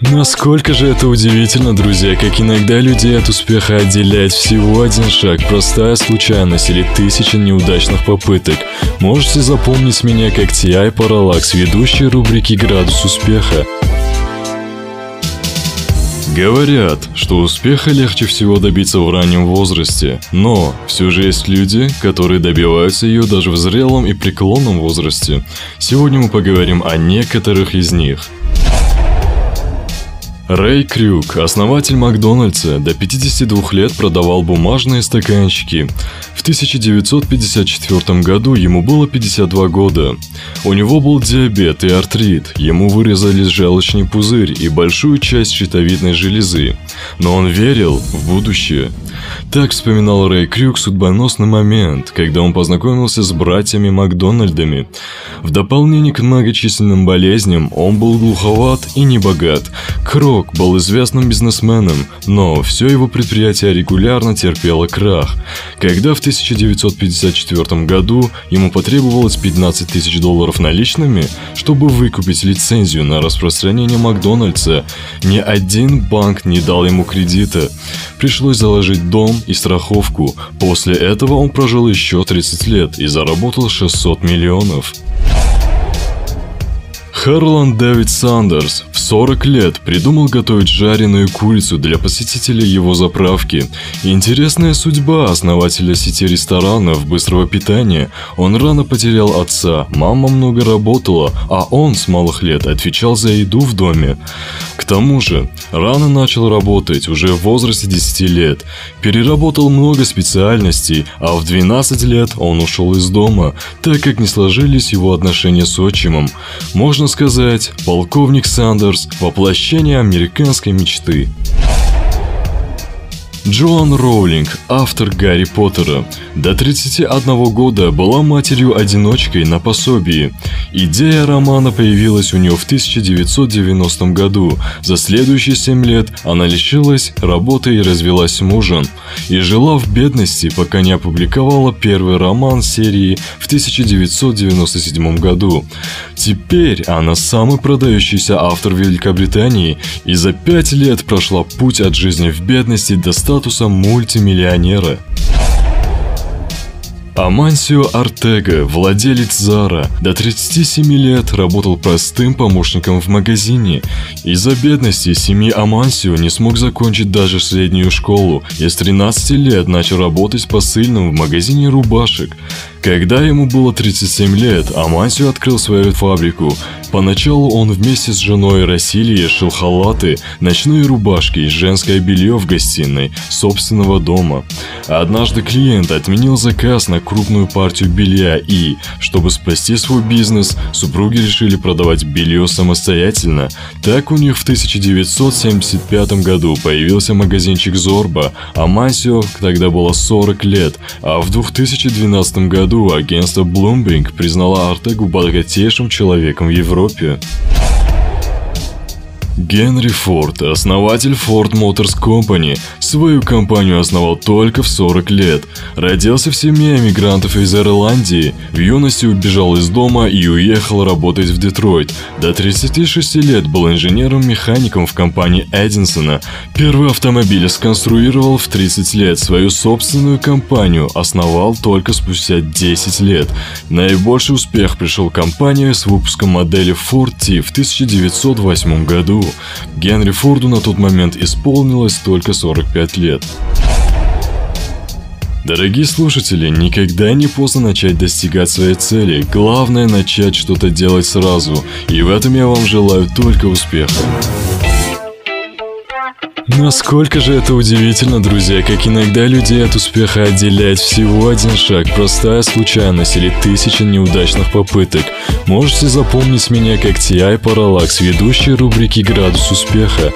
Насколько же это удивительно, друзья, как иногда людей от успеха отделяет всего один шаг, простая случайность или тысячи неудачных попыток. Можете запомнить меня как T.I. Parallax, ведущий рубрики «Градус успеха». Говорят, что успеха легче всего добиться в раннем возрасте, но все же есть люди, которые добиваются ее даже в зрелом и преклонном возрасте. Сегодня мы поговорим о некоторых из них – Рэй Крюк, основатель Макдональдса, до 52 лет продавал бумажные стаканчики. В 1954 году ему было 52 года. У него был диабет и артрит, ему вырезали желчный пузырь и большую часть щитовидной железы. Но он верил в будущее. Так вспоминал Рэй Крюк судьбоносный момент, когда он познакомился с братьями Макдональдами. В дополнение к многочисленным болезням, он был глуховат и небогат. Крок был известным бизнесменом, но все его предприятие регулярно терпело крах. Когда в 1954 году ему потребовалось 15 тысяч долларов наличными, чтобы выкупить лицензию на распространение Макдональдса, ни один банк не дал ему кредита. Пришлось заложить дом и страховку. После этого он прожил еще 30 лет и заработал 600 миллионов. Харлан Дэвид Сандерс в 40 лет придумал готовить жареную курицу для посетителей его заправки. Интересная судьба основателя сети ресторанов быстрого питания. Он рано потерял отца, мама много работала, а он с малых лет отвечал за еду в доме. К тому же, рано начал работать, уже в возрасте 10 лет. Переработал много специальностей, а в 12 лет он ушел из дома, так как не сложились его отношения с отчимом. Можно сказать, полковник Сандерс – воплощение американской мечты. Джоан Роулинг, автор Гарри Поттера, до 31 года была матерью-одиночкой на пособии. Идея романа появилась у нее в 1990 году. За следующие 7 лет она лишилась работы и развелась с мужем. И жила в бедности, пока не опубликовала первый роман серии в 1997 году. Теперь она самый продающийся автор Великобритании и за 5 лет прошла путь от жизни в бедности до статуса мультимиллионера. Амансио Артега, владелец Зара, до 37 лет работал простым помощником в магазине. Из-за бедности семьи Амансио не смог закончить даже среднюю школу и с 13 лет начал работать посыльным в магазине рубашек. Когда ему было 37 лет, Амансио открыл свою фабрику. Поначалу он вместе с женой Расилией шил халаты, ночные рубашки и женское белье в гостиной собственного дома. Однажды клиент отменил заказ на крупную партию белья и, чтобы спасти свой бизнес, супруги решили продавать белье самостоятельно. Так у них в 1975 году появился магазинчик Зорба, а Масио тогда было 40 лет, а в 2012 году году агентство Bloomberg признало Артегу богатейшим человеком в Европе. Генри Форд, основатель Ford Motors Company, свою компанию основал только в 40 лет. Родился в семье эмигрантов из Ирландии, в юности убежал из дома и уехал работать в Детройт. До 36 лет был инженером-механиком в компании Эдинсона. Первый автомобиль сконструировал в 30 лет, свою собственную компанию основал только спустя 10 лет. Наибольший успех пришел компании с выпуском модели Ford T в 1908 году. Генри Форду на тот момент исполнилось только 45 лет. Дорогие слушатели, никогда не поздно начать достигать своей цели. Главное начать что-то делать сразу. И в этом я вам желаю только успеха. Насколько же это удивительно, друзья, как иногда людей от успеха отделяет всего один шаг, простая случайность или тысяча неудачных попыток. Можете запомнить меня как T.I. Parallax, ведущий рубрики «Градус успеха».